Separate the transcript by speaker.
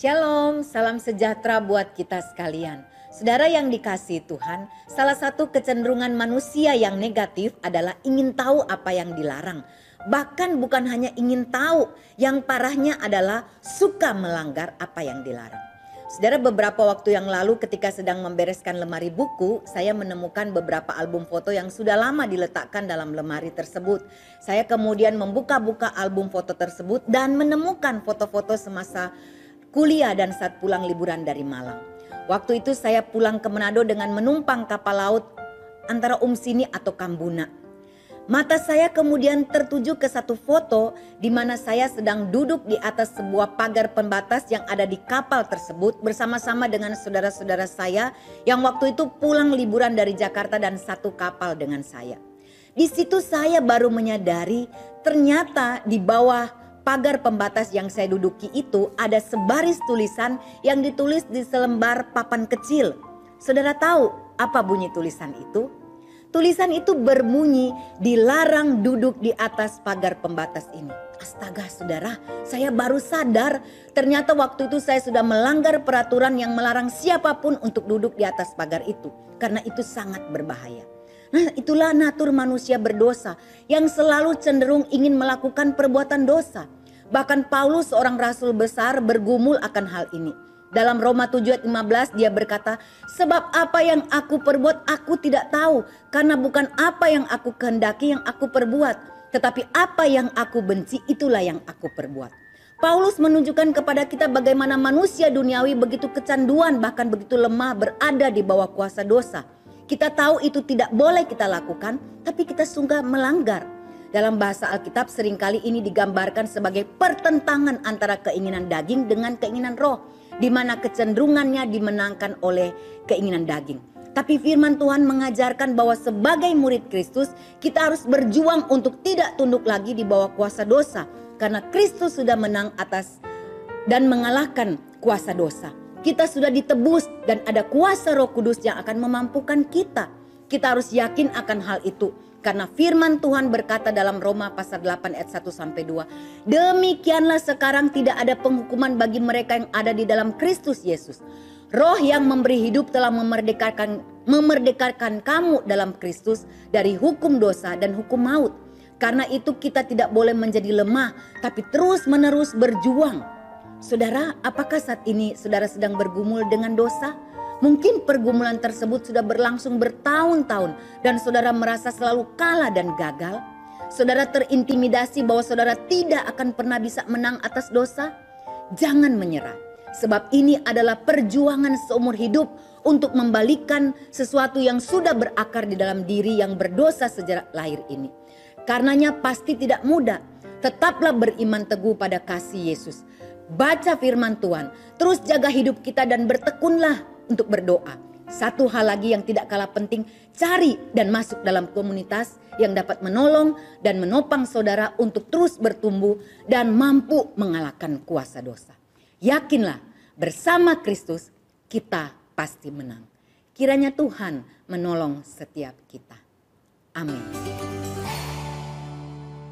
Speaker 1: Shalom, salam sejahtera buat kita sekalian. Saudara yang dikasih Tuhan, salah satu kecenderungan manusia yang negatif adalah ingin tahu apa yang dilarang. Bahkan bukan hanya ingin tahu, yang parahnya adalah suka melanggar apa yang dilarang. Saudara beberapa waktu yang lalu ketika sedang membereskan lemari buku, saya menemukan beberapa album foto yang sudah lama diletakkan dalam lemari tersebut. Saya kemudian membuka-buka album foto tersebut dan menemukan foto-foto semasa kuliah dan saat pulang liburan dari Malang. Waktu itu saya pulang ke Manado dengan menumpang kapal laut antara Umsini atau Kambuna. Mata saya kemudian tertuju ke satu foto di mana saya sedang duduk di atas sebuah pagar pembatas yang ada di kapal tersebut bersama-sama dengan saudara-saudara saya yang waktu itu pulang liburan dari Jakarta dan satu kapal dengan saya. Di situ saya baru menyadari ternyata di bawah pagar pembatas yang saya duduki itu ada sebaris tulisan yang ditulis di selembar papan kecil. Saudara tahu apa bunyi tulisan itu? Tulisan itu berbunyi dilarang duduk di atas pagar pembatas ini. Astaga saudara, saya baru sadar ternyata waktu itu saya sudah melanggar peraturan yang melarang siapa pun untuk duduk di atas pagar itu. Karena itu sangat berbahaya. Nah itulah natur manusia berdosa yang selalu cenderung ingin melakukan perbuatan dosa. Bahkan Paulus seorang rasul besar bergumul akan hal ini. Dalam Roma 7 ayat 15 dia berkata, sebab apa yang aku perbuat aku tidak tahu. Karena bukan apa yang aku kehendaki yang aku perbuat. Tetapi apa yang aku benci itulah yang aku perbuat. Paulus menunjukkan kepada kita bagaimana manusia duniawi begitu kecanduan bahkan begitu lemah berada di bawah kuasa dosa. Kita tahu itu tidak boleh kita lakukan, tapi kita sungguh melanggar. Dalam bahasa Alkitab sering kali ini digambarkan sebagai pertentangan antara keinginan daging dengan keinginan roh. Di mana kecenderungannya dimenangkan oleh keinginan daging. Tapi firman Tuhan mengajarkan bahwa sebagai murid Kristus kita harus berjuang untuk tidak tunduk lagi di bawah kuasa dosa. Karena Kristus sudah menang atas dan mengalahkan kuasa dosa. Kita sudah ditebus dan ada kuasa Roh Kudus yang akan memampukan kita. Kita harus yakin akan hal itu. Karena firman Tuhan berkata dalam Roma pasal 8 ayat 1 sampai 2. Demikianlah sekarang tidak ada penghukuman bagi mereka yang ada di dalam Kristus Yesus. Roh yang memberi hidup telah memerdekakan memerdekakan kamu dalam Kristus dari hukum dosa dan hukum maut. Karena itu kita tidak boleh menjadi lemah tapi terus menerus berjuang Saudara, apakah saat ini saudara sedang bergumul dengan dosa? Mungkin pergumulan tersebut sudah berlangsung bertahun-tahun dan saudara merasa selalu kalah dan gagal. Saudara terintimidasi bahwa saudara tidak akan pernah bisa menang atas dosa. Jangan menyerah, sebab ini adalah perjuangan seumur hidup untuk membalikan sesuatu yang sudah berakar di dalam diri yang berdosa sejak lahir ini. Karenanya pasti tidak mudah. Tetaplah beriman teguh pada kasih Yesus baca firman Tuhan, terus jaga hidup kita dan bertekunlah untuk berdoa. Satu hal lagi yang tidak kalah penting, cari dan masuk dalam komunitas yang dapat menolong dan menopang saudara untuk terus bertumbuh dan mampu mengalahkan kuasa dosa. Yakinlah, bersama Kristus kita pasti menang. Kiranya Tuhan menolong setiap kita. Amin.